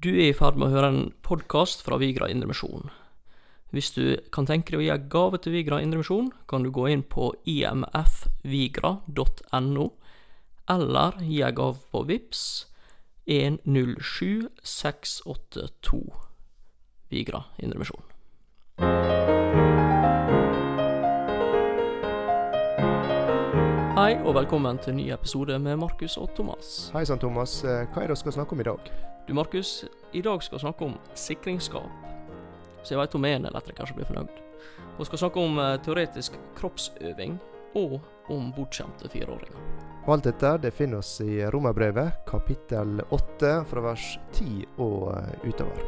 Du er i ferd med å høre en podkast fra Vigra Indremisjon. Hvis du kan tenke deg å gi en gave til Vigra Indremisjon, kan du gå inn på imfvigra.no, eller gi en gave på VIPS 107682 Vigra Indremisjon. Hei og velkommen til en ny episode med Markus og Thomas. Hei sann, Thomas. Eh, Hva er det vi skal snakke om i dag? Du Markus, i dag skal vi snakke om sikringsskap. Så jeg veit om en eller tre kanskje blir fornøyd. Vi skal snakke om eh, teoretisk kroppsøving og om bortskjemte fireåringer. Og alt dette det finner oss i Romerbrevet, kapittel 8, fra vers 10 og eh, utover.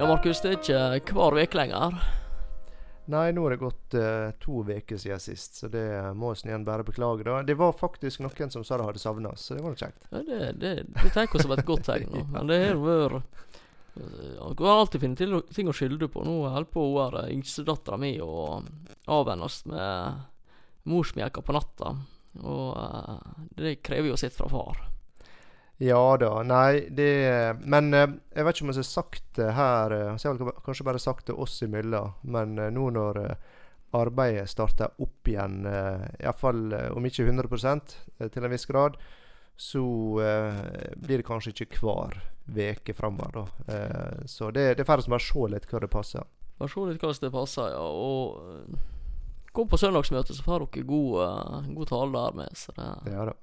Ja, Markus, det er ikke hver uke lenger. Nei, nå har det gått uh, to uker siden sist, så det må vi igjen bare beklage. da. Det var faktisk noen som sa de hadde savna oss, så det var nok kjekt. Ja, det, det, det tenker jeg som et godt tegn. ja. Men det har vært Jeg har alltid funnet ting å skylde på. Nå holder på hun yngstedattera mi å avvennes med morsmelka på natta. Og uh, det krever jo sitt fra far. Ja da. Nei, det Men eh, jeg vet ikke om jeg har sagt det her eh, Så jeg har kanskje bare sagt det oss imellom, men eh, nå når arbeidet starter opp igjen, iallfall om ikke 100 eh, til en viss grad, så blir det kanskje ikke hver uke framover, da. Så det, det er færre som bare se litt hva det passer. Bare se litt hva det passer, ja. Og gå kom på søndagsmøtet, så får dere god, god tale der med. Så det, Ja da.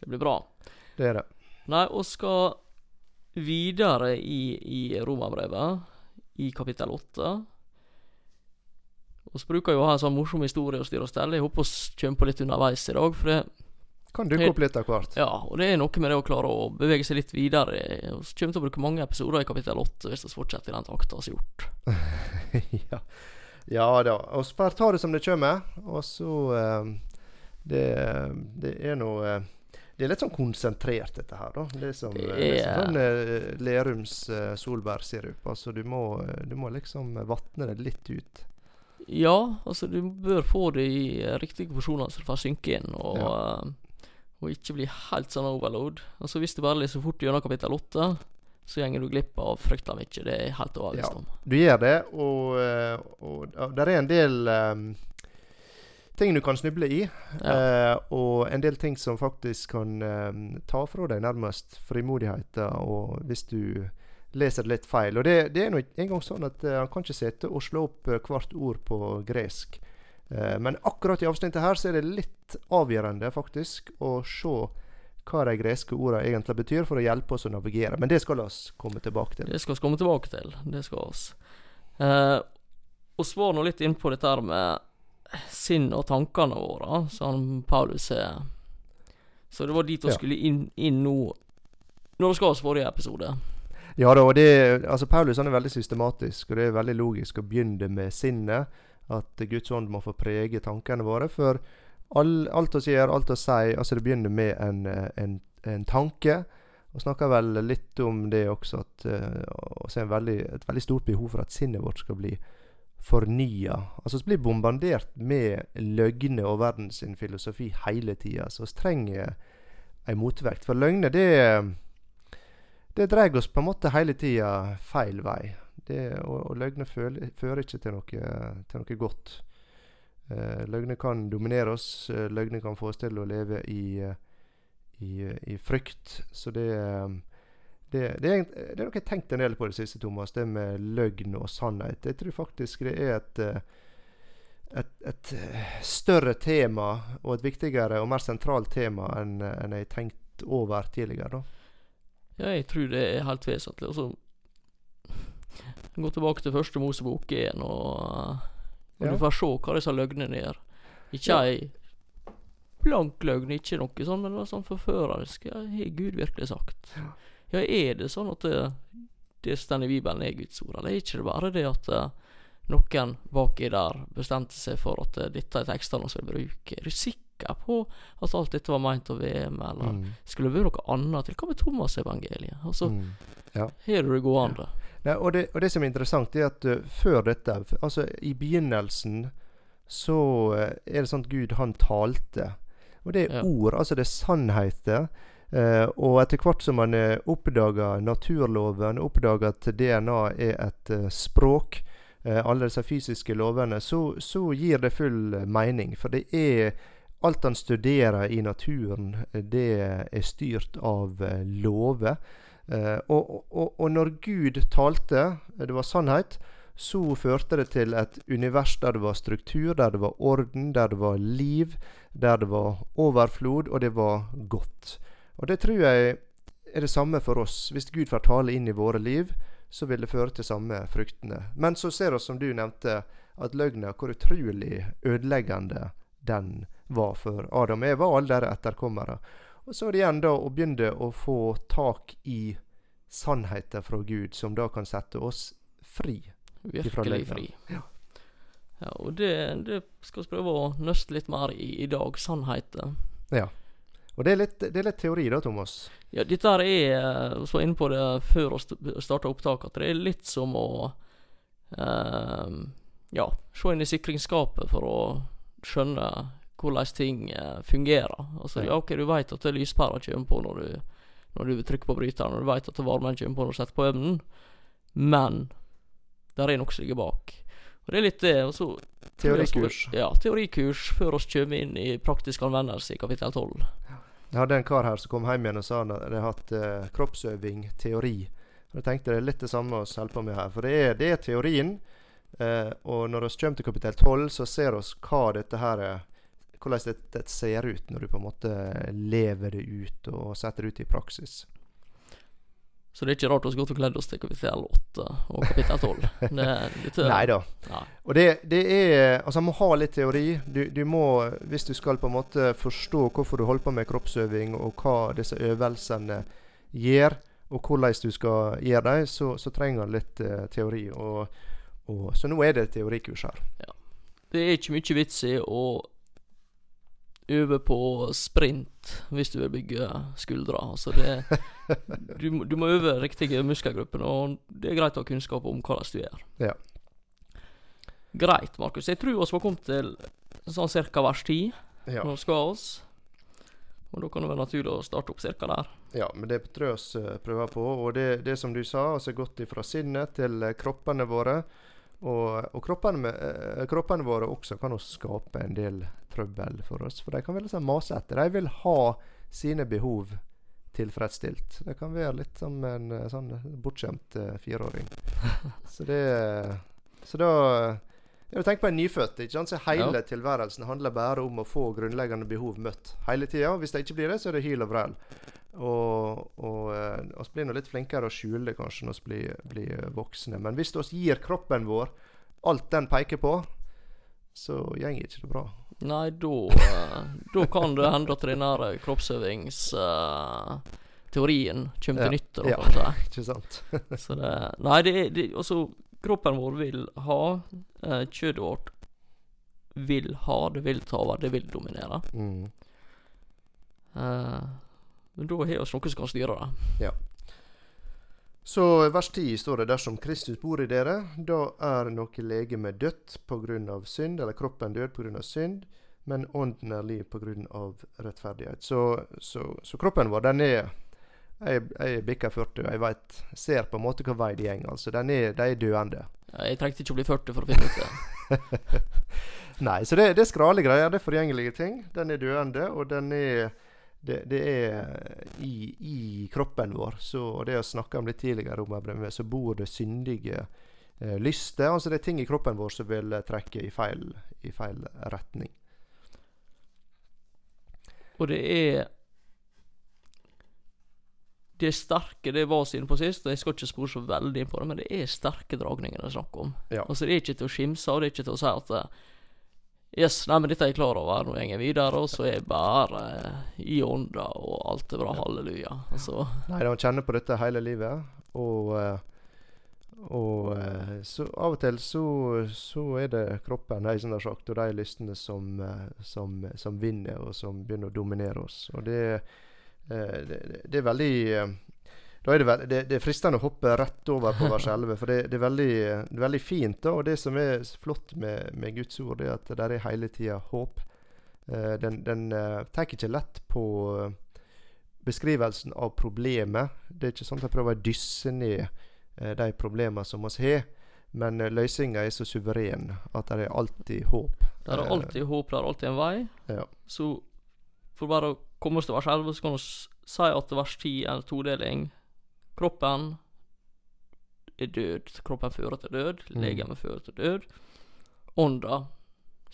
det blir bra. Det er det. Nei, og skal videre i, i Romerbrevet, i kapittel 8. Vi bruker jo å ha en sånn morsom historie å styre og stelle. Jeg håper vi kommer på litt underveis i dag. For det, Kan dukke opp litt av hvert. ja, og det er noe med det å klare å bevege seg litt videre. Vi kommer til å bruke mange episoder i kapittel 8 hvis vi fortsetter i den takta vi har gjort. ja. ja da. Så bare ta det som det kommer. Og så eh, det, det er eh, Det er litt sånn konsentrert, dette her. da Det er som, yeah. det er sånn eh, Lerums uh, solbærsirup. Altså, du må, eh, du må liksom vatne det litt ut. Ja, altså du bør få det i eh, riktige porsjoner så det får synke inn, og, eh, og ikke bli helt sånn overload. Altså Hvis du bare leser fort gjennom kapittel 8, så gjenger du glipp av fryktelig mye. Det er helt overbevist Ja. om. Du gjør det, og, og, og det er en del eh, ting du kan snuble i. Ja. Eh, og en del ting som faktisk kan eh, ta fra deg nærmest frimodigheten og hvis du leser det litt feil. Og det, det er nå en gang sånn at eh, han kan ikke sitte og slå opp hvert ord på gresk. Eh, men akkurat i avsnittet her så er det litt avgjørende faktisk å se hva de greske ordene egentlig betyr, for å hjelpe oss å navigere. Men det skal vi komme tilbake til. Det skal vi komme tilbake til. Det skal vi. Eh, og svar nå litt inn på dette her med sinn og tankene våre, som Paulus sier. Så det var dit vi Ja. skulle inn, inn nå, når vi skal oss forrige episode. Ja da, og det, altså Paulus han er veldig systematisk, og det er veldig logisk å begynne med sinnet. At Guds ånd må få prege tankene våre. For all, alt vi gjør, alt vi sier, altså det begynner med en, eh, en, en tanke. Og snakker vel litt om det også, at uh, har veldig, et veldig stort behov for at sinnet vårt skal bli fornya. Altså vi blir bombardert med løgner og verdens filosofi hele tida. Så vi trenger ei motvekt. For løgner, det det drar oss på en måte hele tida feil vei. Det, og, og løgner fører ikke til noe, til noe godt. Uh, løgner kan dominere oss. Uh, løgner kan få oss til å leve i, eh, i, i frykt. Så det, eh, det, det, er, det er noe jeg har tenkt en del på i det siste, Thomas. Det med løgn og sannhet. Jeg tror faktisk det er et eh, et, et eh, større tema og et viktigere og mer sentralt tema enn en jeg har tenkt over tidligere. da. Ja, jeg tror det er helt vesentlig. Altså, gå tilbake til første Mosebok 1, og, og Ja. du får se hva disse løgnene gjør. Ikke Ja. ei blank løgn, ikke noe sånn, men det var sånn forførerisk. Har Gud virkelig sagt? Ja, er det sånn at det, det står i Bibelen er Guds ord, eller er ikke det bare det at eh, noen baki der bestemte seg for at eh, dette er tekstene vi skal bruke? Er du sikker på at alt dette var meint å være med, eller Mm. skulle det være noe annet til? Hva med Thomas-evangeliet? Altså, Mm. har du det gående? Nei, og, det, og det som er interessant, er at uh, før dette, altså i begynnelsen, så uh, er det sånn at Gud, han talte. Og det er Ja. ord, altså det er sannheter. Eh, og etter hvert som man eh, oppdager naturloven, oppdager at DNA er et eh, språk, eh, alle disse fysiske lovene, så, så gir det full eh, mening. For det er alt han studerer i naturen, det er styrt av lover. Eh, og, og, og når Gud talte, det var sannhet, så førte det til et univers der det var struktur, der det var orden, der det var liv, der det var overflod, og det var godt. Og det tror jeg er det samme for oss. Hvis Gud får tale inn i våre liv, så vil det føre til samme fruktene. Men så ser vi, som du nevnte, at løgna, hvor utrolig ødeleggende den var for Adam og Eva og alle deres etterkommere. Og så er det igjen da å begynne å få tak i sannheter fra Gud, som da kan sette oss fri. Virkelig fri. Ja. Ja, og det, det skal vi prøve å nøste litt mer i i dag. Sannheter. Ja. Og det er litt, det er litt teori da, Thomas. Ja, dette her er eh, Vi var inne på det før vi starta opptaket, at det er litt som å uh, Ja, se inn i sikringsskapet for å skjønne hvordan ting eh, fungerer. Altså, Ja. ja, ok, du veit at lyspæra kommer på når du, når du trykker på bryteren, og du veit at varmen kommer på når du setter på ovnen, men der er noe som ligger bak. Og det er litt det. Og så Teorikurs. Ja, teorikurs før oss kommer inn i praktisk anvendelse i kapittel 12. Jeg hadde en kar her som kom hjem igjen og sa han hadde hatt eh, kroppsøving, teori. Og Jeg tenkte det er litt det samme vi holder på med her. For det er, det er teorien. Eh, og når vi kommer til kapittel 12, så ser vi hva dette her er hvordan dette ser ut når du på en måte lever det ut og setter det ut i praksis. Så det er ikke rart vi har gått og kledd oss til kapittel 8 og kapittel 12. Det, dette, Nei da. Ja. Og det, det er Altså, man må ha litt teori. Du, du må, hvis du skal på en måte forstå hvorfor du holder på med kroppsøving, og hva disse øvelsene gjør, og hvordan du skal gjøre dem, så, så trenger du litt uh, teori. Og, og, så nå er det teorikurs her. Det er ikke mye vits i å øve på sprint hvis du vil bygge skuldre. Altså det du, du må øve riktige muskelgrupper, og det er greit å ha kunnskap om hvordan du gjør. Ja. Greit, Markus. Jeg tror vi var kommet til sånn cirka vers 10 Ja. når skal oss. Og da kan det være naturlig å starte opp cirka der. ja, men det tror jeg vi eh, prøver på. Og det, det som du sa, altså gått ifra sinnet til eh, kroppene våre. Og, og kroppene, med, eh, kroppene våre også kan også skape en del trøbbel for oss. For de kan være litt sånn masete. De vil ha sine behov tilfredsstilt. Det kan være litt som en eh, sånn bortskjemt uh, fireåring. Så det Så da ja, vil tenke på en nyfødt. ikke sant? Så Hele tilværelsen handler bare om å få grunnleggende behov møtt hele tida. Hvis det ikke blir det, så er det hyl og vrell. Og, og eh, oss blir nå litt flinkere å skjule det kanskje når vi blir, blir voksne. Men hvis vi gir kroppen vår alt den peker på, så går ikke det bra. Nei, da eh, Da kan det hende at den kroppsøvingsteorien kroppsøvingsteorien kommer Ja. til nytte, da, Ja. Ikke sant? Så det Nei, det er Altså, kroppen vår vil ha uh, Kjøttet vårt vil ha, det vil ta over, det vil dominere. Mm. Uh, men da har vi noe som kan styre det. Så vers 10 står det dersom Kristus bor i dere, da er noe legeme dødt pga. synd, eller kroppen død pga. synd, men ånden er liv pga. rettferdighet. Så, så, så kroppen vår, den er Jeg, jeg bikker 40, og jeg vet, ser på en måte hva vei det går. Altså, den er, de er døende. Jeg trengte ikke å bli 40 for å finne ut det. Nei, så det, det er skrale greier. Det er forgjengelige ting. Den er døende, og den er det, det er i, i kroppen vår. Så, og det jeg snakka om litt tidligere, om så bor det syndige eh, lyster. Altså det er ting i kroppen vår som vil eh, trekke i feil, i feil retning. Og det er Det er sterke, det var siden inne på sist, og jeg skal ikke spore så veldig inn på det, men det er sterke dragninger det er snakk om. Ja. Altså, det er ikke til å skimse og det er ikke til å si at eh, Yes, nei, men dette er jeg klar over, nå går jeg videre, og så er jeg bare eh, i ånda, og alt er bra, halleluja. Altså, Nei, han kjenner på dette hele livet. Og, eh, og eh, så av og til så, så er det kroppen de som har sagt, og de lystene som, som, som vinner, og som begynner å dominere oss. Og det, det, det er veldig da er det, veld, det, det er fristende å hoppe rett over på vers 11, for det, det, er veldig, er veldig fint. da, Og det som er flott med, med Guds ord, det er at det er hele tida håp. Uh, den den uh, tar ikke lett på beskrivelsen av problemet. Det er ikke sånn at jeg prøver å dysse ned eh, de problemene som vi har, men eh, løsninga er så suveren at det er alltid håp. Det er Eh, alltid håp, det er alltid en vei. Ja. Så for bare å komme oss til vers 11, så kan vi si at vers 10 er en todeling. Kroppen er død. Kroppen fører til død. Mm. Legemet fører til død. Ånda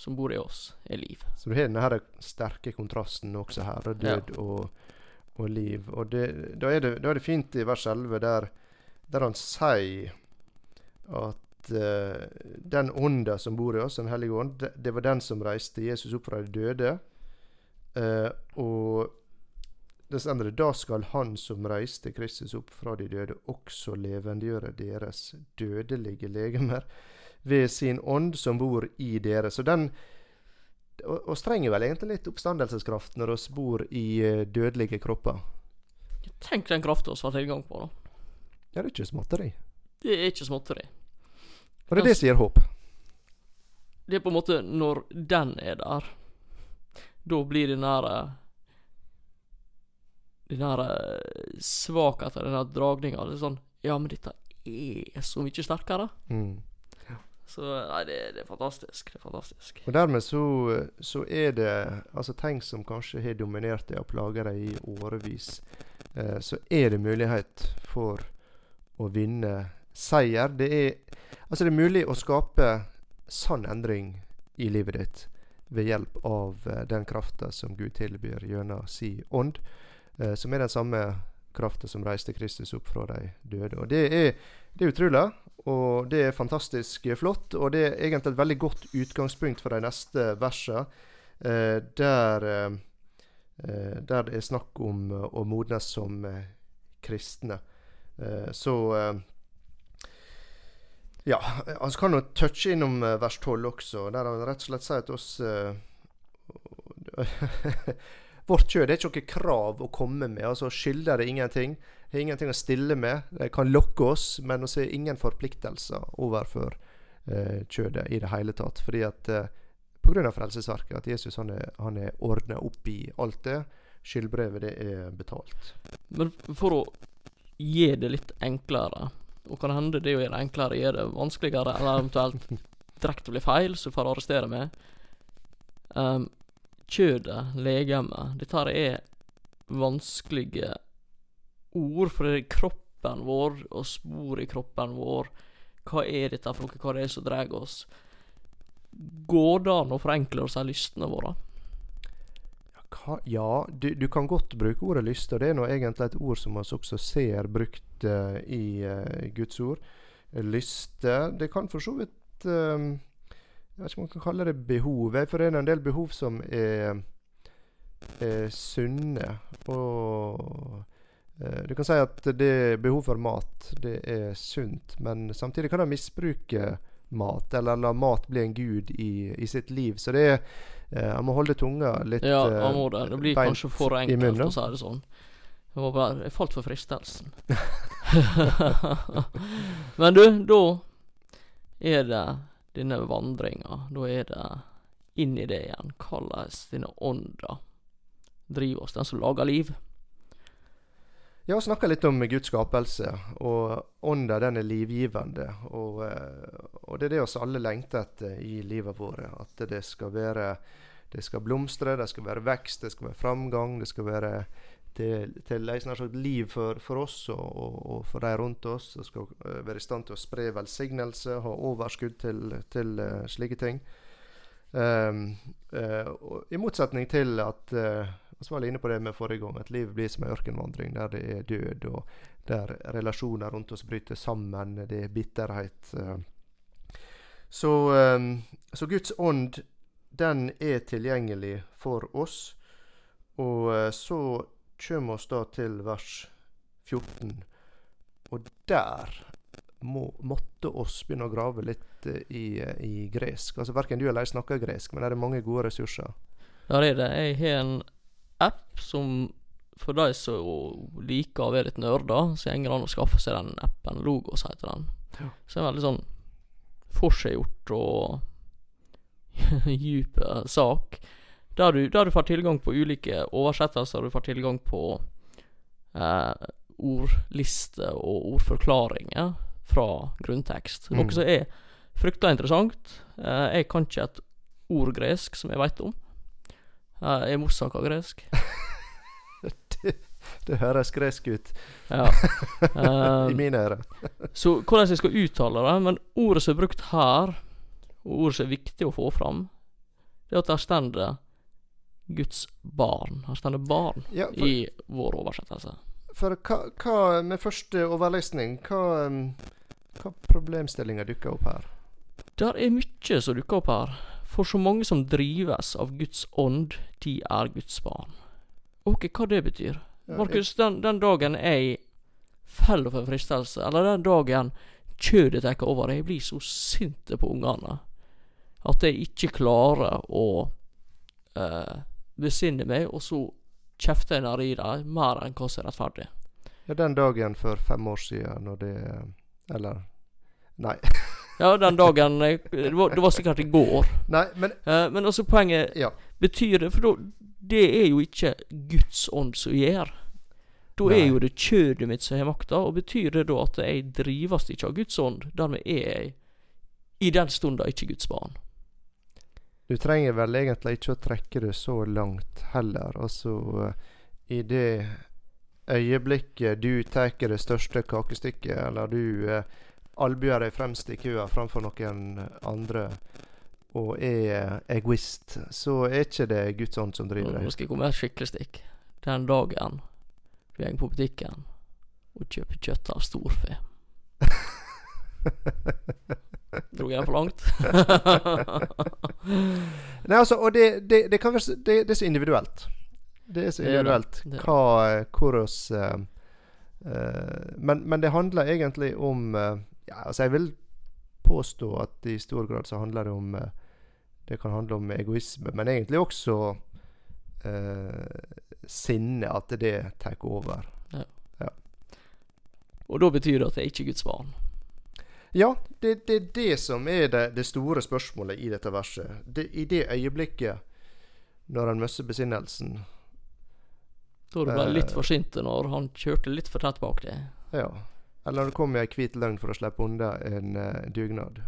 som bor i oss, er liv. Så du har denne sterke kontrasten også her, Død død og, og liv. Og det, da, er det, da er det fint i vers 11 der, der han sier at uh, den ånda som bor i oss, Den hellige ånd, det, det var den som reiste Jesus opp fra de døde. Uh, og det endre, da skal Han som reiste Kristus opp fra de døde, også levendegjøre deres dødelige legemer ved sin ånd som bor i dere. Så den og, og trenger vel egentlig litt oppstandelseskraft når vi bor i eh, dødelige kropper. Tenk den krafta vi har tilgang på, da. Ja, det er ikke småtteri. Det er ikke småtteri. Og det er det som gir håp. Det er på en måte når den er der, da blir den nære Den her eh, svakheten, den der dragninga, det er sånn Ja, men dette er så mye sterkere. Mm. Så nei, det, det er fantastisk. Det er fantastisk. Og dermed så, så er det altså ting som kanskje har dominert deg og plaga deg i årevis, eh, så er det mulighet for å vinne seier. Det er altså det er mulig å skape sann endring i livet ditt ved hjelp av eh, den krafta som Gud tilbyr gjennom si ånd, eh, som er den samme krafta som reiste Kristus opp fra de døde. Og det er, det er utrolig. Og det er fantastisk flott, og det er egentlig et veldig godt utgangspunkt for de neste versene, eh, der, eh, eh, der det er snakk om eh, å modnes som eh, kristne. Så Ja, han kan jo touche innom vers 12 også, der han rett og slett sier til oss Vårt kjød er ikke noe krav å komme med. altså Skylder det ingenting. Har ingenting å stille med. De kan lokke oss, men vi har ingen forpliktelser overfor eh, kjødet i det hele tatt. Fordi at eh, pga. frelsesverket, at Jesus han er, han er ordna opp i alt det. Skyldbrevet, det er betalt. Men for å gi det litt enklere, og kan hende det å gjøre det enklere gjør det vanskeligere, eller eventuelt direkte blir feil, så du får arrestere meg. Um, kjødet, legemet, dette er vanskelige ord, for det er kroppen vår og spor i kroppen vår. Hva er dette for noe? Hva det som drar oss? Går det an å forenkle oss av lystene våre? Hva? Ja, du, du kan godt bruke ordet lyst, og det er nå egentlig et ord som vi også ser brukt uh, i uh, Guds ord. Lyste Det kan for så vidt eh, Jeg vet ikke om man kan kalle det behov. Jeg forener en del behov som er, er sunne. Og eh, du kan si at det behov for mat, det er sunt, men samtidig kan det misbruke mat, eller la mat bli en gud i, i sitt liv. Så det er eh, Han må holde tunga litt Ja, eh, han må det. Det blir kanskje for enkelt å si det sånn. Jeg bare Jeg falt for fristelsen. Men du, da er det denne vandringa. Da er det inn i det igjen. Hvordan denne ånda driver oss. Den som lager liv. Ja, vi snakka litt om Guds skapelse, og ånda den er livgivende. Og, eh, og det er det oss alle lengter etter i livet vårt. At det skal være Det skal blomstre, det skal være vekst, det skal være framgang. Det skal være til, til sagt liv for, for oss og, og, og for de rundt oss. som skal eh, være i stand til å spre velsignelse, ha overskudd til, til uh, slike ting. Um, uh, I motsetning til at uh, var inne på det med forrige gang, at livet blir som en ørkenvandring der det er død, og der relasjoner rundt oss bryter sammen. Det er bitterhet. Så, um, så Guds ånd, den er tilgjengelig for oss. Og så kommer oss da til vers 14. Og der må, måtte oss begynne å grave litt eh, i, eh, i gresk. Altså Verken du eller jeg snakker gresk, men det er mange gode ressurser. Ja, det er det. Jeg har en app som for de som liker å være litt nerder, så går det an å skaffe seg den appen. Logos heter den. Ja. Så det er veldig sånn forseggjort og dyp sak. Der du, der du får tilgang på ulike oversettelser, du får tilgang på eh, ordliste og ordforklaringer fra grunntekst. Mm. Noe som er fryktelig interessant. Eh, jeg kan ikke et ord gresk som jeg veit om. Eh, jeg morsaka gresk. Det høres gresk ut Ja. Eh, i mine ører. så hvordan jeg skal uttale det Men ordet som er brukt her, og ordet som er viktig å få fram, det er at der står Guds barn. Han står barn Ja, for, i vår oversettelse. for hva, hva med første overlesning, hva, um, hva problemstillinger dukker opp her? Der er mye som dukker opp her. For så mange som drives av Guds ånd, de er Guds barn. Ok, hva det betyr? Ja, Markus, den, den dagen jeg faller for fristelse, eller den dagen kjødet tar over, jeg blir så sint på ungene at jeg ikke klarer å eh, besinne meg, og så kjefter jeg ned i det mer enn hva som er rettferdig. Ja, den dagen for fem år siden når det Eller Nei. Ja, den dagen jeg, det, var, det var sikkert i går. Nei, men uh, men altså, poenget Ja. Betyr det For da Det er jo ikke Guds ånd som gjør. Da Nei. er jo det kjødet mitt som har makta, og betyr det da at jeg drives ikke av Guds ånd? Dermed er jeg i den stunda ikke Guds barn. Du trenger vel egentlig ikke å trekke det så langt heller. Altså, eh, i det øyeblikket du tar det største kakestykket, eller du eh, albuer deg fremst i køa framfor noen andre, og er egoist, så er ikke det Guds ånd som driver Nå skal jeg komme med et skikkelig stikk. Den dagen du går på butikken og kjøper kjøtt av storfe. Dro jeg for langt? Nei, altså, og det, det, det kan være det, det er så individuelt. Det er så individuelt hva hvordan uh, uh, men, men det handler egentlig om uh, Ja, altså, jeg vil påstå at i stor grad så handler det om eh, Det kan handle om egoisme, men egentlig også eh, sinne. At det tar over. Og da betyr det at jeg ikke er Guds barn. Ja, det, det er det som er det, det store spørsmålet i dette verset. Det, I det øyeblikket når han mister besinnelsen Da du ble litt for sint når han kjørte litt for tett bak deg. Ja. Eller når det kommer ei hvit løgn for å slippe unna en uh, dugnad.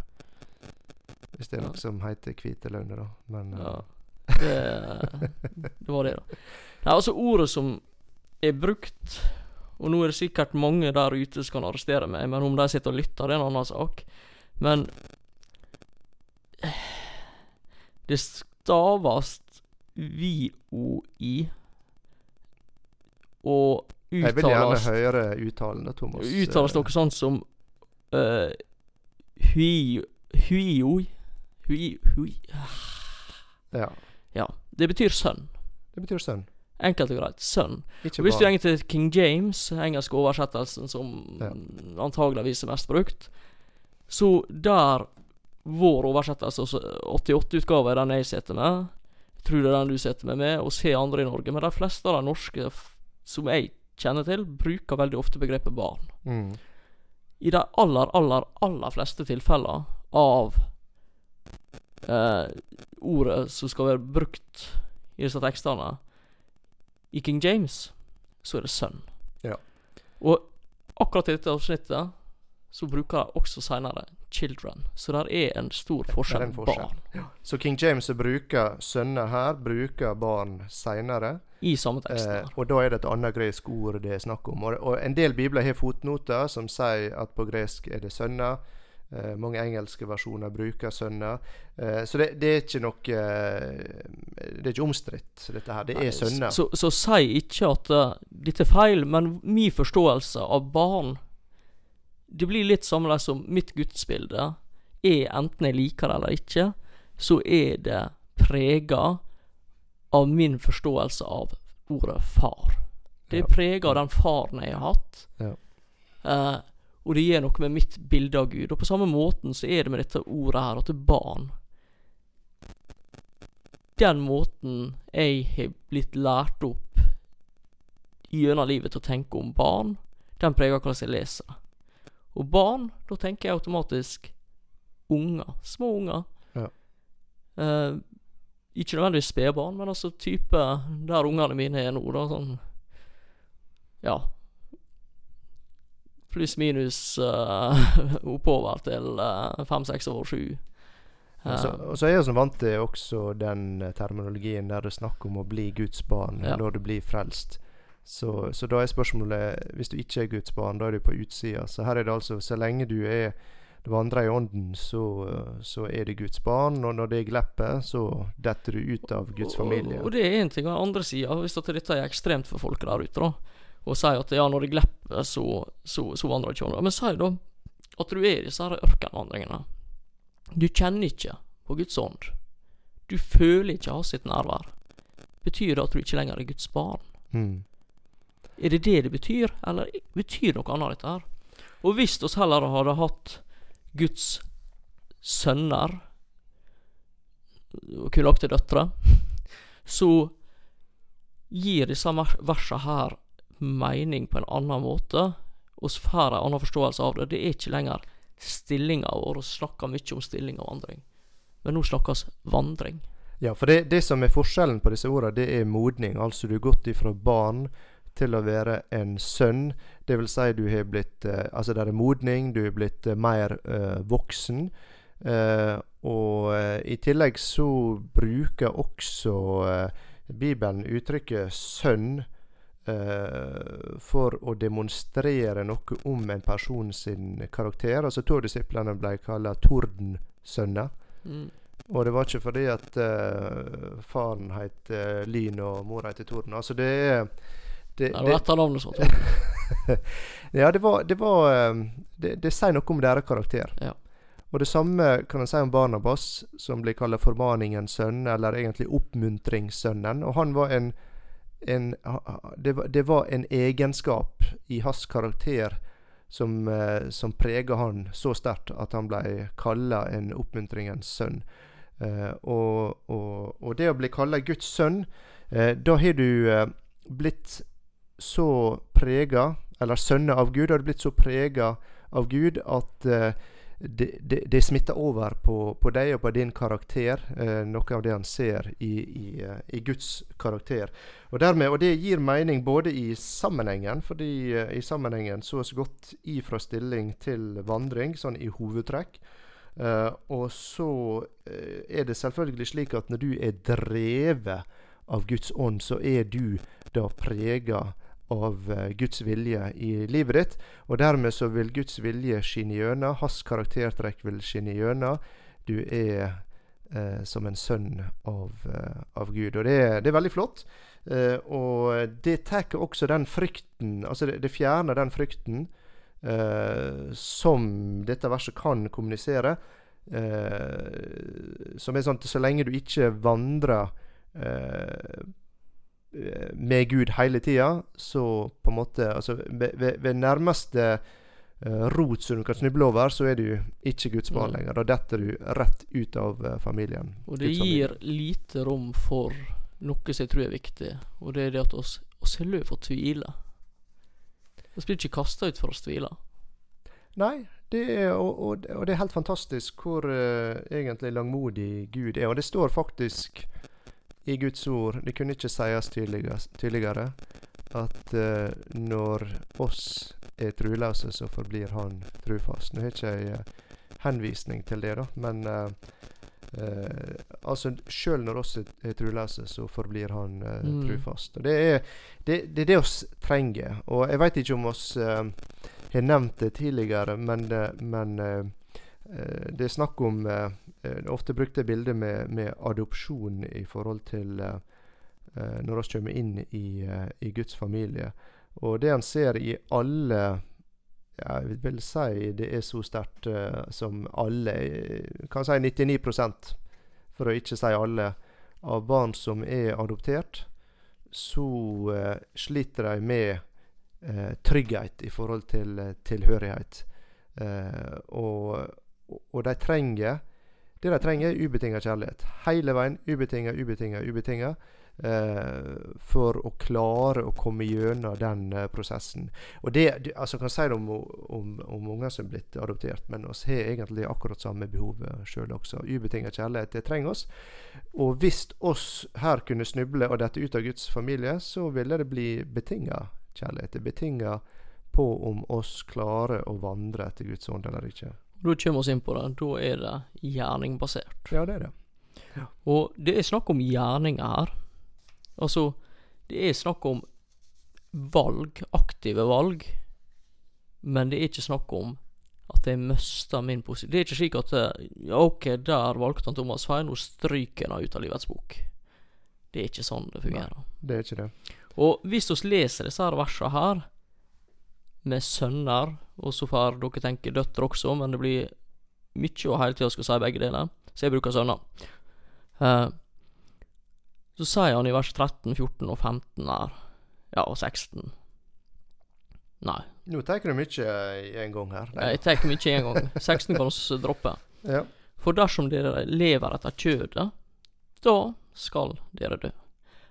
Hvis det er noe Ja. som heter hvite løgner, da. Men uh. Ja. Det, det var det, da. Nei, altså, ordet som er brukt Og nå er det sikkert mange der ute som kan arrestere meg, men om de sitter og lytter, det er en annen sak. Men Det staves VOI og jeg vil gjerne høre uttalen, Thomas. Uttales noe sånt som uh, Hui Huioi Hui Hui Ja. Ja. Det betyr sønn. Det betyr sønn. Enkelt og greit. Sønn. Og hvis du går til King James, engelske oversettelsen som Ja. antageligvis er mest brukt, så der vår oversettelse, altså 88-utgave, er den jeg sitter med, tror det er den du sitter med, med, og ser andre i Norge, men de fleste av de norske som jeg kjenner til, bruker veldig ofte begrepet barn. Mm. I de aller, aller, aller fleste tilfeller av eh, ordet som skal være brukt i disse tekstene, i King James, så er det sønn. Ja. Og akkurat i dette avsnittet så bruker jeg også senere children. Så der er en stor forskjell. en forskjell. Barn. Så King James bruker sønner her, bruker barn seinere. I samme tekst. Eh, og da er det et annet gresk ord det er snakk om. Og, og en del bibler har fotnoter som sier at på gresk er det sønner. Eh, mange engelske versjoner bruker sønner. Eh, så det, det er ikke noe eh, Det er ikke omstridt, dette her. Det er sønner. Så, så si ikke at dette er feil, men min forståelse av barn Det blir litt samme som mitt gudsbilde. Er enten jeg liker det eller ikke, så er det prega av min forståelse av ordet far. Det Ja. er prega av den faren jeg har hatt. Ja. Eh, og det gjør noe med mitt bilde av Gud. Og på samme måten så er det med dette ordet her, at det er barn den måten jeg har blitt lært opp gjennom livet til å tenke om barn, den preger hvordan jeg leser. Og barn, da tenker jeg automatisk unger. Små unger. Ja. Eh, ikke nødvendigvis spedbarn, men altså type der ungene mine er nå, da. Sånn Ja. Pluss minus uh, oppover til uh, fem, seks år, sju. Og så, og så er jeg sånn vant til også den eh, terminologien der det er snakk om å bli Guds barn Ja. når du blir frelst. Så, så da er spørsmålet Hvis du ikke er Guds barn, da er du på utsida. Så her er det altså Så lenge du er vandrer i ånden, så, så er det Guds barn. Og når det glepper, så detter du ut av Guds familie. Og, og det er én ting. Og den andre sida, hvis dette er ekstremt for folk der ute, da, og sier at ja, når det glipper, så, så, så vandrer ikke ånden. Men si da at du er i disse ørkenvandringene. Du kjenner ikke på Guds ånd. Du føler ikke hans sitt nærvær. Betyr det at du ikke lenger er Guds barn? Mm. Er det det det betyr, eller betyr noe annet dette her? Og hvis oss heller hadde hatt Guds sønner, og kunne lagt til døtre, så gir disse versene her mening på en annen måte. Vi får en annen forståelse av det. Det er ikke lenger stillinga vår. Vi snakker mye om stilling og vandring. Men nå snakkes vandring. Ja, for det, det som er forskjellen på disse ordene, det er modning. Altså du har gått ifra barn til å være en sønn. Det vil si du har blitt eh, Altså det er modning, du er blitt eh, mer eh, voksen. Eh, og i tillegg så bruker også Bibelen uttrykket 'sønn' eh, for å demonstrere noe om en person sin karakter. Altså to av disiplene ble kalt tordensønner. Mm. Og det var ikke fordi at eh, faren het eh, Lyn og mora het Torden. Altså det er det, Det var etternavnet som var ja, det var, det, var eh, det, det sier noe om deres karakter. Ja. Og det samme kan en si om Barnabas, som blir kalt formaningens sønn, eller egentlig oppmuntringssønnen. Og han var en, en det, det var en egenskap i hans karakter som, eh, som prega han så sterkt at han ble kalla en oppmuntringens sønn. Eh, og, og, og det å bli kalla Guds sønn, eh, da har du blitt så prega, eller sønner av Gud, har du blitt så prega av Gud at det, det, det smitter over på, på deg og på din karakter. Eh, noe av det han ser i, i, eh, i Guds karakter. Og, dermed, og det gir mening både i sammenhengen, fordi eh, i sammenhengen så vi gått ifra stilling til vandring, sånn i hovedtrekk. Eh, og så eh, er det selvfølgelig slik at når du er drevet av Guds ånd, så er du da prega av eh, Guds vilje i livet ditt. Og dermed så vil Guds vilje skinne gjennom. Hans karaktertrekk vil skinne gjennom. Du er eh, som en sønn av, eh, av Gud. Og det, det er veldig flott. Eh, og det tar også den frykten Altså det, det fjerner den frykten eh, som dette verset kan kommunisere. Eh, som er sånn at så lenge du ikke vandrer eh, med Gud hele tida, så på en måte Altså ved, ved, ved nærmeste eh, rot som du kan snuble over, så er du ikke Guds barn Mm. lenger. Da detter du rett ut av eh, familien. Og det gir lite rom for noe som jeg tror er viktig, og det er det at oss, oss er løp å tvile. Vi blir ikke kasta ut for å tvile. Nei, det er, og, og, og det er helt fantastisk hvor uh, egentlig langmodig Gud er. Og det står faktisk i Guds ord, det kunne ikke sies tydeligere, at uh, når oss er truløse, så forblir Han trufast. Nå har ikke jeg eh, henvisning til det, da, men uh, altså sjøl når oss er, er truløse, så forblir Han Mm. trufast. Og det er det, det er det oss trenger. Og jeg veit ikke om oss har nevnt det tidligere, men, men det er snakk om eh, eh, Ofte brukte bildet med, med adopsjon i forhold til eh, eh, når vi kommer inn i, eh, i Guds familie. Og det han ser i alle ja, Jeg vil si det er så sterkt eh, som alle eh, Kan si 99 for å ikke si alle, av barn som er adoptert, så eh, sliter de med eh, trygghet i forhold til eh, tilhørighet. Eh, og, og de trenger Det de trenger, er ubetinga kjærlighet. Hele veien. Ubetinga, ubetinga, ubetinga. Eh, for å klare å komme gjennom den eh, prosessen. Og det, altså kan si det om, om, om unger som er blitt adoptert, men oss har egentlig akkurat samme behovet sjøl også. Ubetinga kjærlighet, det trenger oss. Og hvis oss her kunne snuble og dette ut av Guds familie, så ville det bli betinga kjærlighet. Det betinga på om oss klarer å vandre etter Guds ånd eller ikke. Da kommer vi inn på det. Da er det gjerningbasert. Ja, det er det. Og det er snakk om gjerninger her. Altså, det er snakk om valg, aktive valg, men det er ikke snakk om at jeg mista min posisjon. Det er ikke slik at ja, ok, der valgte han Thomas feil, nå stryker han ut av livets bok. Det er ikke sånn det fungerer. Det er ikke det. Og hvis vi leser disse her versene her, med sønner, og så får dere tenke døtre også, men det blir mye å hele tida skal si begge deler, så jeg bruker sønner. Eh, så sier han i vers 13, 14 og 15 her, ja, og 16 Nei, Nå tar du mye i en gang her. jeg tar mye en gang. 16 kan vi droppe. Ja. For dersom dere lever etter kjødet, da skal dere dø.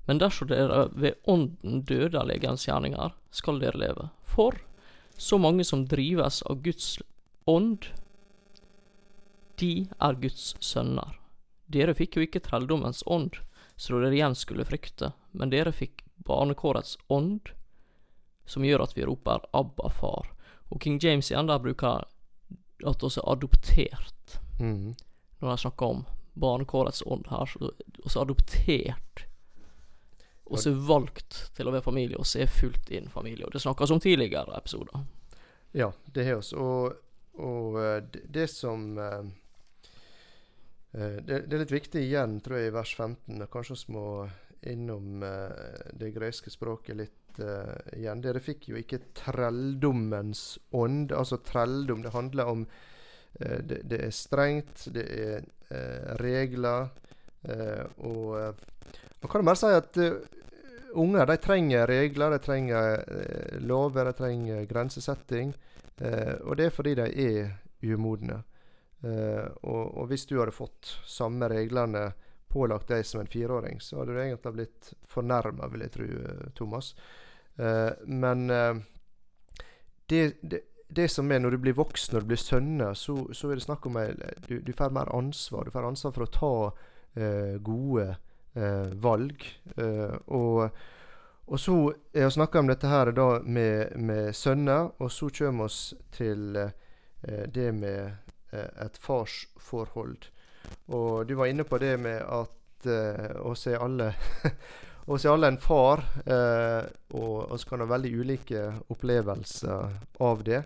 Men dersom dere ved ånden døde av legens gjerninger, skal dere leve. For så mange som drives av Guds ånd, de er Guds sønner. Dere fikk jo ikke trelldommens ånd, så dere igjen skulle frykte, men dere fikk barnekårets ånd, som gjør at vi roper 'Abba, far'. Og King James igjen der bruker at vi er adoptert Mm. når de snakker om barnekårets ånd her, så vi er adoptert. Oss er valgt til å være familie, oss er fullt inn familie. Og det snakkes om tidligere episoder. Ja, det har vi. Og, og eh, det, det som eh, eh, det, det er litt viktig igjen, tror jeg, i vers 15. og Kanskje vi må innom det greske språket litt uh, igjen. Dere fikk jo ikke trelldommens ånd. Altså trelldom, det handler om uh, det, det er strengt, det er uh, regler. og man kan bare si at unger de trenger regler, de trenger eh, lover, de trenger grensesetting. Eh, og det er fordi de er umodne. Eh, og, og hvis du hadde fått samme reglene pålagt deg som en fireåring, så hadde du egentlig blitt fornærma, vil jeg tro, eh, Thomas. Eh, men det, det, det som er når du blir voksen, når du blir sønner, så, så er det snakk om at du, du får mer ansvar. Du får ansvar for å ta gode valg. Eh, og, og så er vi snakka om dette her da med, med sønner, og så kommer vi til eh, det med eh, et farsforhold. Og du var inne på det med at oss er alle oss er alle en far, eh, og vi kan ha veldig ulike opplevelser av det.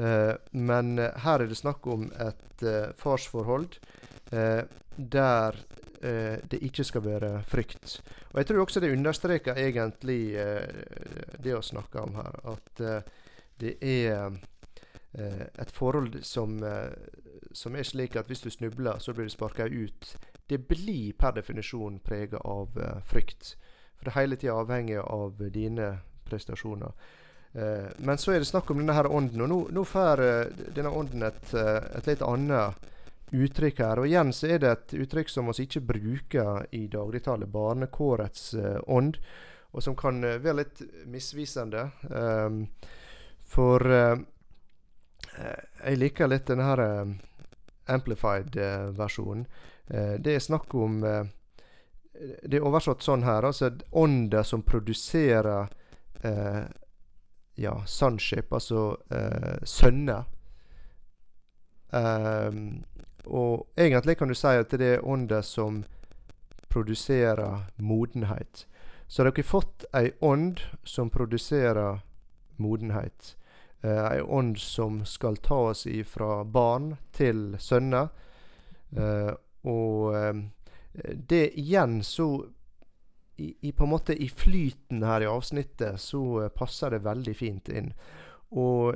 Eh, men her er det snakk om et eh, farsforhold der det ikke skal være frykt. Og jeg tror også det understreker egentlig eh, det å snakke om her, at eh, det er eh, et forhold som, eh, som er slik at hvis du snubler, så blir du sparka ut. Det blir per definisjon prega av eh, frykt. For det er hele tida avhengig av dine prestasjoner. Eh, men så er det snakk om denne her ånden, og nå, nå får eh, denne ånden et, eh, et litt annet uttrykk her. Og igjen så er det et uttrykk som vi ikke bruker i dagligtale, barnekårets eh, ånd, og som kan eh, være litt misvisende. Um, for eh, jeg liker litt denne her uh, amplified-versjonen. Uh, det er snakk om Det er oversatt sånn her, altså ånda som produserer ja, sonship, altså sønner. Ehm, og egentlig kan du si at det er ånda som produserer modenhet. Så dere har fått ei ånd som produserer modenhet. Eh, ånd som skal ta oss ifra barn til sønner. Eh, og eh, det igjen så i, i på en måte i flyten her i avsnittet så passer det veldig fint inn. Og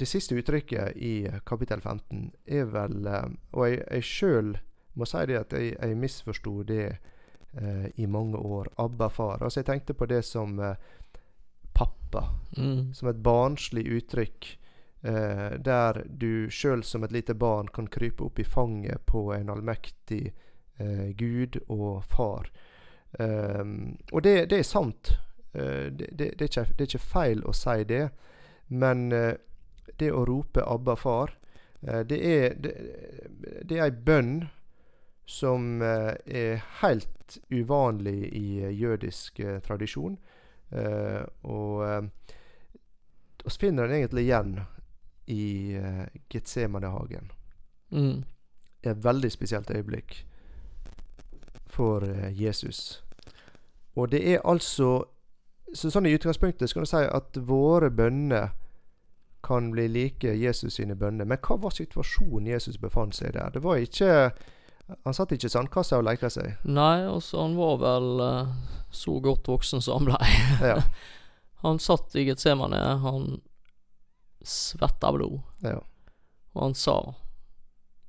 det siste uttrykket i kapittel 15 er vel eh, Og jeg, jeg sjøl må si det at jeg, jeg misforsto det eh, i mange år. Abba far. Altså jeg tenkte på det som eh, pappa. Mm. Som et barnslig uttrykk. Eh, der du sjøl som et lite barn kan krype opp i fanget på en allmektig eh, Gud og far. Um, og det, det er sant. Det, det, det, er ikke, det er ikke feil å si det. Men det å rope 'Abba, far', uh, det er det, det er ei bønn som er helt uvanlig i jødisk tradisjon. Eh, og eh, vi finner den egentlig igjen i Getsemanehagen. Mm. Et veldig spesielt øyeblikk for eh, Jesus. Og det er altså så Sånn i utgangspunktet skal du si at våre bønner kan bli like Jesus sine bønner. Men hva var situasjonen Jesus befant seg der? Det var ikke Han satt ikke i sandkassa og leka seg. Nei, altså han var vel eh, så godt voksen som han blei. Ja. Han satt i Getsemane, han svetta blod, ja. og han sa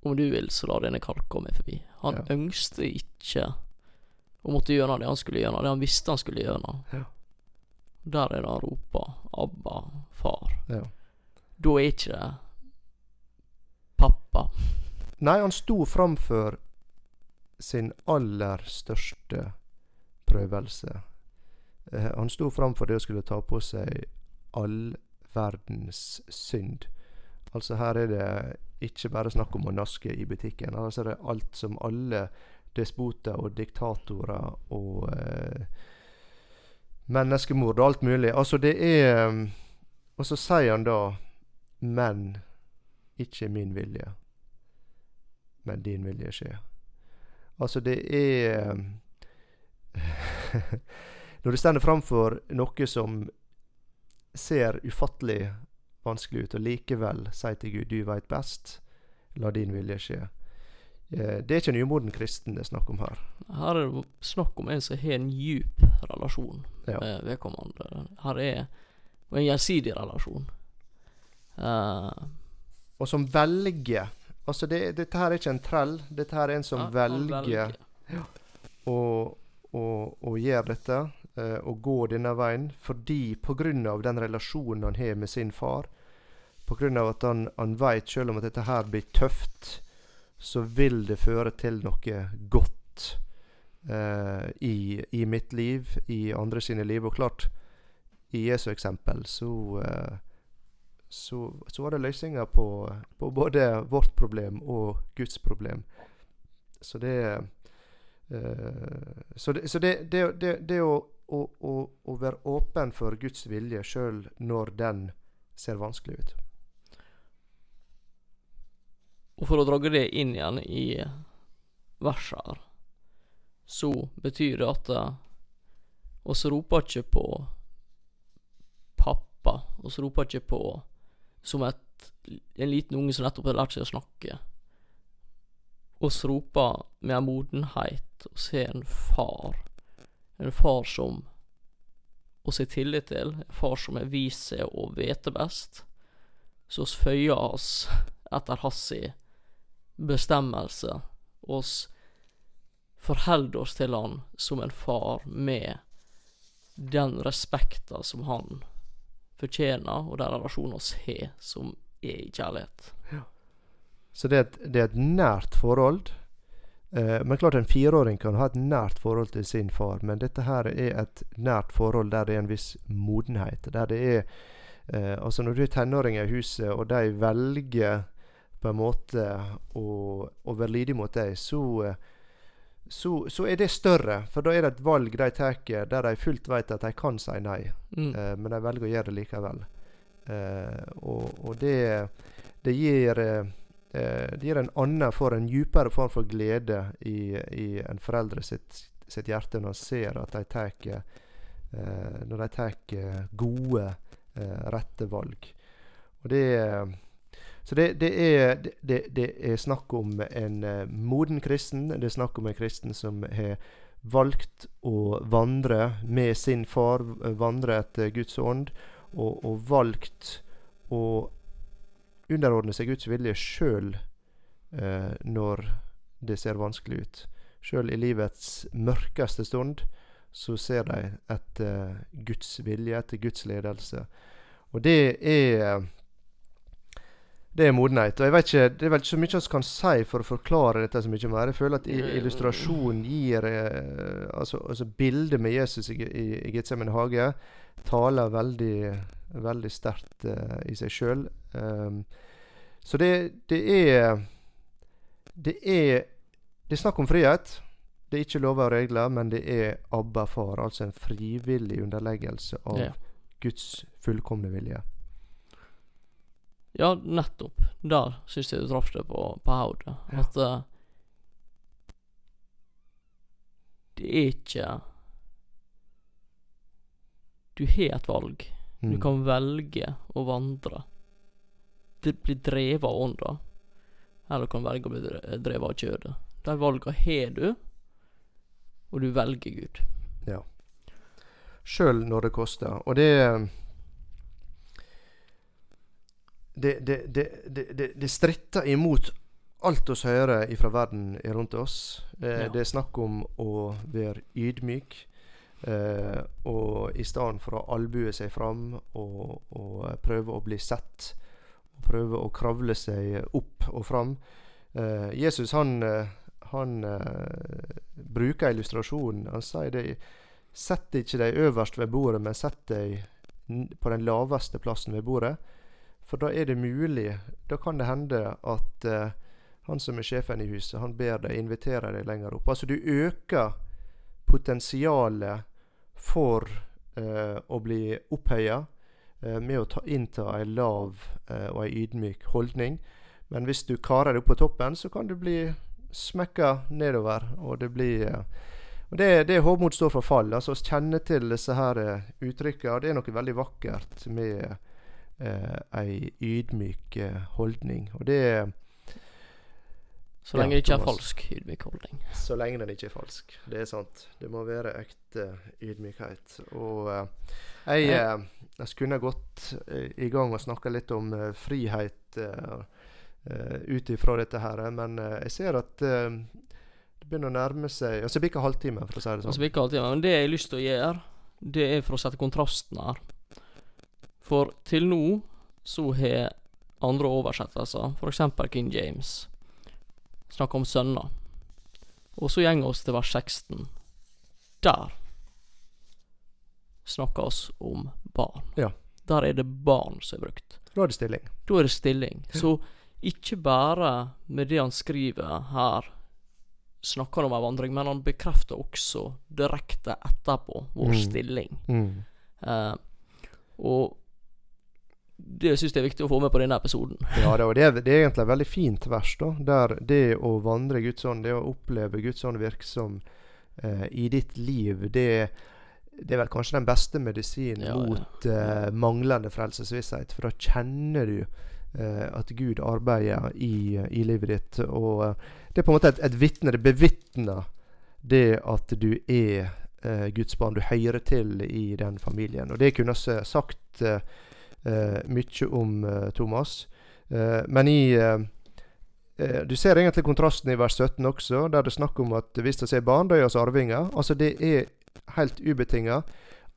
om du vil, så la denne kalk komme forbi. Han Ja. ønskte ikke å måtte gjøre det han skulle gjøre, det han visste han skulle gjøre. Ja. Der er det han roper 'Abba, far'. ja. Da er ikke det pappa. Nei, han sto framfor sin aller største prøvelse. Eh, han sto framfor det å skulle ta på seg all verdens synd. Altså her er det ikke bare snakk om å naske i butikken. Altså det er alt som alle despoter og diktatorer og eh, menneskemord og alt mulig. Altså det er Og så sier han da Men ikke min vilje, men din vilje skje. Altså det er Når du stender framfor noe som ser ufattelig vanskelig ut, og likevel sier til Gud 'du veit best', la din vilje skje. Eh, Det er ikke en umoden kristen det er snakk om her. Her er det snakk om en som har en djup relasjon Ja. med vedkommende. Her er en gjensidig relasjon. Eh, Og som velger Altså det, Dette her er ikke en trell. Dette her er en som ja, velger å, å, å gjøre dette, eh, og gå denne veien, fordi pga. den relasjonen han har med sin far, pga. at han, han veit selv om at dette her blir tøft, så vil det føre til noe godt eh, i, i mitt liv, i andre sine liv. Og klart, i Jesu eksempel så eh, så, så var det løsninger på, på både vårt problem og Guds problem. Så det uh, Så det, så det, det, det, å, å, å, å være åpen for Guds vilje sjøl når den ser vanskelig ut. Og for å dra det inn igjen i verset her, så betyr det at uh, oss roper ikke på pappa. oss roper ikke på som et, en liten unge som nettopp har lært seg å snakke. oss roper med en modenhet og ser en far. En far som oss har tillit til. En far som har vist seg å vite best. Så oss føyer oss etter hans bestemmelse. Oss forholder oss til han som en far med den respekten som han fortjener, og den relasjonen vi har, som er i kjærlighet. Så det er et, det er et nært forhold. Eh, men klart en fireåring kan ha et nært forhold til sin far, men dette her er et nært forhold der det er en viss modenhet. Der det er eh, Altså når du er tenåring i huset, og de velger på en måte å, å være lydig mot deg, så, eh, så, så er det større. For da er det et valg de tar der de fullt vet at de kan si nei. Mm. Eh, men de velger å gjøre det likevel. Eh, og, og det, det gir eh, Det gir en annen for en djupere form for glede i, i en foreldre sitt, sitt hjerte når de ser at de tar eh, Når de tar gode, eh, rette valg. Og det så det, det, er, det, det er snakk om en eh, moden kristen. Det er snakk om en kristen som har valgt å vandre med sin far, vandre etter Guds ånd, og, og valgt å underordne seg Guds vilje sjøl eh, når det ser vanskelig ut. Sjøl i livets mørkeste stund så ser de etter Guds vilje, etter Guds ledelse. Og det er det er modenhet. Og jeg vet ikke, Det er vel ikke så mye vi kan si for å forklare dette så mye mer. Jeg føler at illustrasjonen gir eh, altså, altså Bildet med Jesus i, i, i Getsemane hage taler veldig, veldig sterkt eh, i seg sjøl. så det, det er Det er Det er snakk om frihet. Det er ikke lover og regler, men det er Abba far. Altså en frivillig underleggelse av Ja. Guds fullkomne vilje. Ja, nettopp. Der syns jeg du traff det på, på hodet. Ja. At uh, det er ikke Du har et valg. Du Mm. kan velge å vandre. Det blir drevet av ånda. Eller du kan velge å bli drevet av kjødet. De valgene har du, og du velger Gud. Ja. Sjøl når det koster. Og det Det, det, det, det, stritter imot alt oss hører ifra verden rundt oss. Eh, Ja. Det er snakk om å være ydmyk. Eh, og i stedet for å albue seg fram og, og prøve å bli sett, og prøve å kravle seg opp og fram eh, Jesus han, eh, han eh, bruker illustrasjonen. Han sier det Sett ikke deg øverst ved bordet, men sett deg på den laveste plassen ved bordet. For da er det mulig Da kan det hende at eh, han som er sjefen i huset, han ber deg invitere deg lenger opp. Altså du øker potensialet for eh, å bli opphøya eh, med å ta, innta ei lav eh, og ei ydmyk holdning. Men hvis du karer deg opp på toppen, så kan du bli smekka nedover, og det blir eh, og Det, det hovmod står for fall. altså å Kjenne til disse her uttrykkene. uttrykka. Det er noe veldig vakkert med eh, ei ydmyk eh, holdning. Og det er Så lenge det ikke er falsk ydmyk holdning. så lenge den ikke er falsk. Det er sant. Det må være ekte ydmykhet. Og eh, jeg, eh, jeg skulle gått eh, i gang og snakka litt om eh, frihet eh, ut ifra dette her, men jeg ser at det begynner å nærme seg Altså det blir ikke halvtime, for å si det Altså, sånn. Altså ikke alltid, men det jeg har lyst til å gjøre, det er for å sette kontrasten her. For til nå så har andre oversettelser, f.eks. King James, snakka om sønner. Og så går oss til vers 16. Der snakker oss om barn. Ja. Der er det barn som er brukt. Da er det stilling. Da er det stilling. Så ikke bare med det han skriver her, snakker han om ei vandring, men han bekrefter også direkte etterpå vår Mm. stilling. Mm. Uh, og det syns jeg er viktig å få med på denne episoden. Ja, det, og det, er, det er egentlig et veldig fint vers, da. Der det å vandre Guds ånd, det å oppleve Guds ånd virksom eh, i ditt liv, det, det er vel kanskje den beste medisinen Ja, ja. mot eh, manglende frelsesvisshet. For da kjenner du eh, at Gud arbeider i, i livet ditt. Og eh, det er på en måte et, et vitne. Det bevitner det at du er eh, Guds barn. Du hører til i den familien. Og det kunne vi sagt eh, mye om, eh, Thomas. Eh, men i eh, eh, Du ser egentlig kontrasten i vers 17 også, der det er snakk om at hvis det er barn, da er vi arvinger. Altså det er helt ubetinga.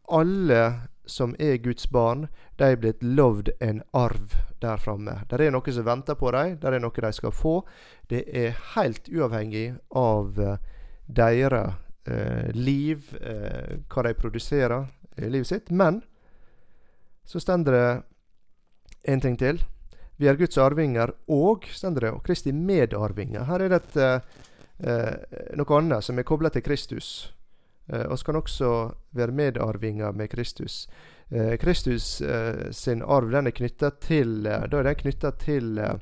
Alle som er Guds barn, de er blitt lovd en arv der framme. Det er noe som venter på dem, det er noe de skal få. Det er helt uavhengig av eh, deres eh, liv, eh, hva de produserer i livet sitt. Men så stender det en ting til. Vi er Guds arvinger og stender det, og Kristi medarvinger. Her er det et, eh, eh, noe annet som er kobla til Kristus. Eh, kan skal også være medarvinger med Kristus. Eh, Kristus eh, sin arv den er knytta til eh, Da er den knytta til eh,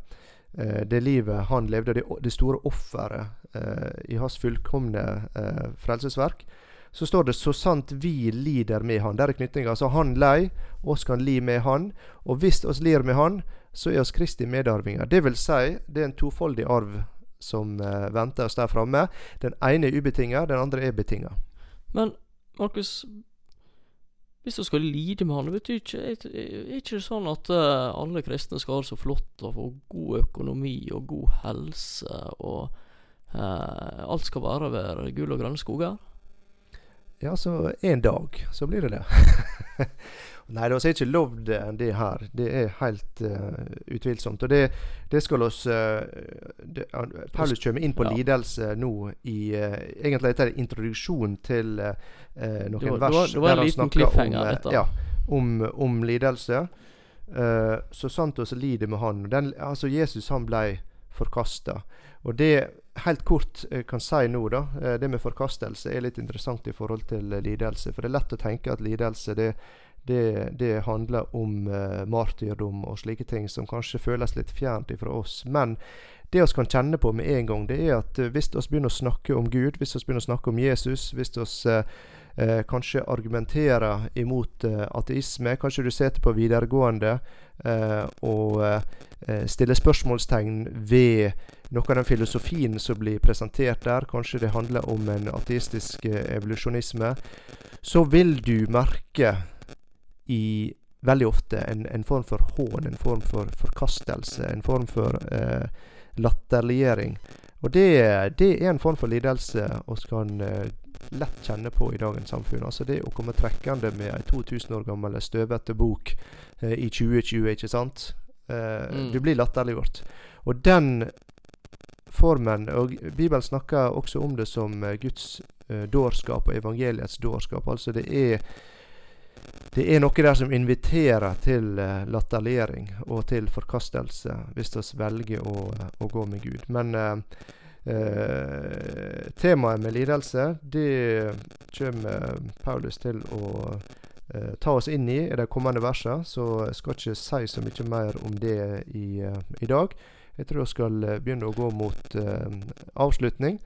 det livet han levde, det, det store offeret i hans fullkomne frelsesverk. Så står det 'så sant vi lider med han'. Der er knytninga. Altså han lei, oss kan li med han. Og hvis oss lir med han, så er oss Kristi medarvinger. Det vil si, det er en tofoldig arv som eh, venter oss der framme. Den ene er ubetinga, den andre er betinga. Men Markus, hvis du skal lide med han, det betyr ikke Er er ikke det sånn at uh, alle kristne skal ha det så flott og få god økonomi og god helse, og uh, alt skal være være gull og grønne skoger? Ja, så en dag så blir det det. Nei, det er ikke lovd det her. Det er helt uh, utvilsomt. Og det, det skal oss uh, det, han- Paulus kommer inn på Ja. lidelse nå i uh, Egentlig heter er introduksjon til uh, noen Det var- det vers var- det var en liten cliffhanger, om, dette. ja, om, om lidelse. Uh, så sant oss lider med Han. Den, altså Jesus han ble forkasta. Og det helt kort kan si nå, da, eh, det med forkastelse er litt interessant i forhold til eh, lidelse. For det er lett å tenke at lidelse det, det, det handler om uh, martyrdom og slike ting som kanskje føles litt fjernt ifra oss. Men det vi kan kjenne på med en gang, det er at hvis vi begynner å snakke om Gud, hvis vi begynner å snakke om Jesus, hvis vi eh, kanskje argumenterer imot eh, ateisme. Kanskje du sitter på videregående eh, og eh, stiller spørsmålstegn ved noe av den filosofien som blir presentert der. Kanskje det handler om en ateistisk eh, evolusjonisme. Så vil du merke i veldig ofte en, en, form for hån, en form for forkastelse, en form for eh, latterliggjøring. Og det, det, er en form for lidelse vi kan eh, lett kjenne på i dagens samfunn. Altså det å komme trekkende med ei 2000 år gammel støvete bok eh, i 2020, ikke sant. Eh, mm. Du blir latterliggjort. Og den formen Og Bibelen snakker også om det som eh, Guds eh, dårskap og evangeliets dårskap. Altså det er det er noe der som inviterer til uh, latterliggjøring og til forkastelse, hvis vi velger å, å, gå med Gud. Men uh, Eh, temaet med lidelse det kommer Paulus til å eh, ta oss inn i i de kommende versene, så jeg skal ikke si så mye mer om det i, uh, i dag. Jeg tror jeg skal begynne å gå mot eh, avslutning.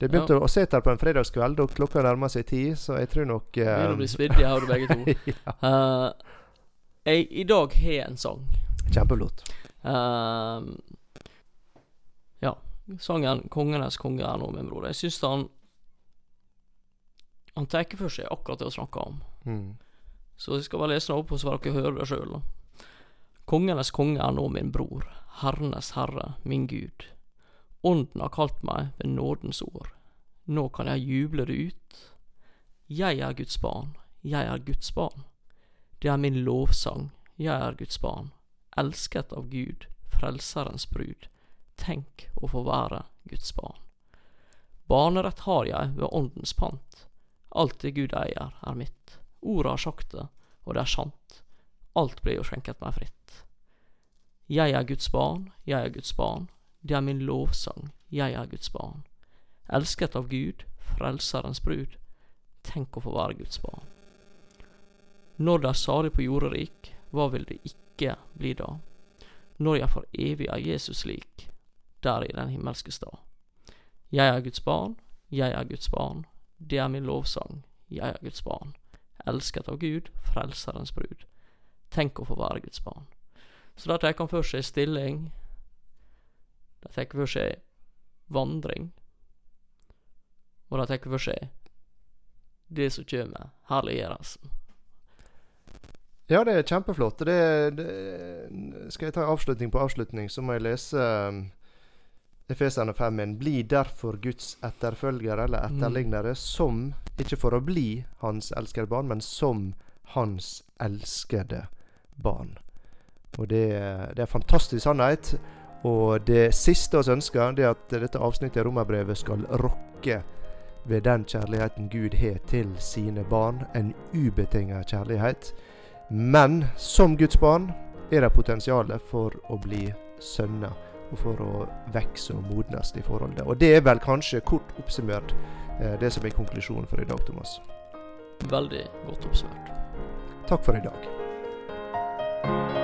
Det begynte ja. å se her på en fredagskveld, og klokka nærmer seg ti, så jeg tror nok eh, Begynner å bli svidd i hodet, begge to. ja. uh, jeg i dag har en sang. Kjempeflott. Uh, sangen 'Kongenes konge er nå min bror'. Jeg syns han Han tar for seg akkurat det å snakke om. Mm. Så jeg skal bare lese den opp, og så får dere høre det sjøl. Kongenes konge er nå min bror, herrenes herre, min Gud. Ånden har kalt meg ved nådens ord. Nå kan jeg juble det ut. Jeg er Guds barn, jeg er Guds barn. Det er min lovsang, jeg er Guds barn, elsket av Gud, Frelserens brud. Tenk å få være Guds barn. Barnerett har jeg ved åndens pant. Alt det Gud eier, er mitt. Ordet har sagt det, og det er sant. Alt blir jo skjenket meg fritt. Jeg er Guds barn, jeg er Guds barn. Det er min lovsang, jeg er Guds barn. Elsket av Gud, Frelserens brud. Tenk å få være Guds barn. Når det er salig på jorderik, hva vil det ikke bli da? Når jeg for evig er Jesus lik, der i den himmelske stad. Jeg er Guds barn, jeg er Guds barn, det er min lovsang, jeg er Guds barn, elsket av Gud, frelserens brud. Tenk å få være Guds barn. Så da tar han for seg stilling, da tar for seg vandring, og da tar for seg det som kommer, herliggjørelsen. Ja, det er kjempeflott. Det, det, skal jeg ta avslutning på avslutning, så må jeg lese Efeserne 5.1.: Bli derfor Guds etterfølgere eller mm. etterlignere, mm. som, ikke for å bli hans elskede barn, men som hans elskede barn. Og det, det er en fantastisk sannhet. Og det siste vi ønsker, det er at dette avsnittet i Romerbrevet skal rokke ved den kjærligheten Gud har til sine barn. En ubetinga kjærlighet. Men som Guds barn er det potensial for å bli sønner og for å vokse og modnes i forholdet. Og det er vel kanskje kort oppsummert eh, det som er konklusjonen for i dag, Thomas. Veldig godt oppsummert. Takk for i dag.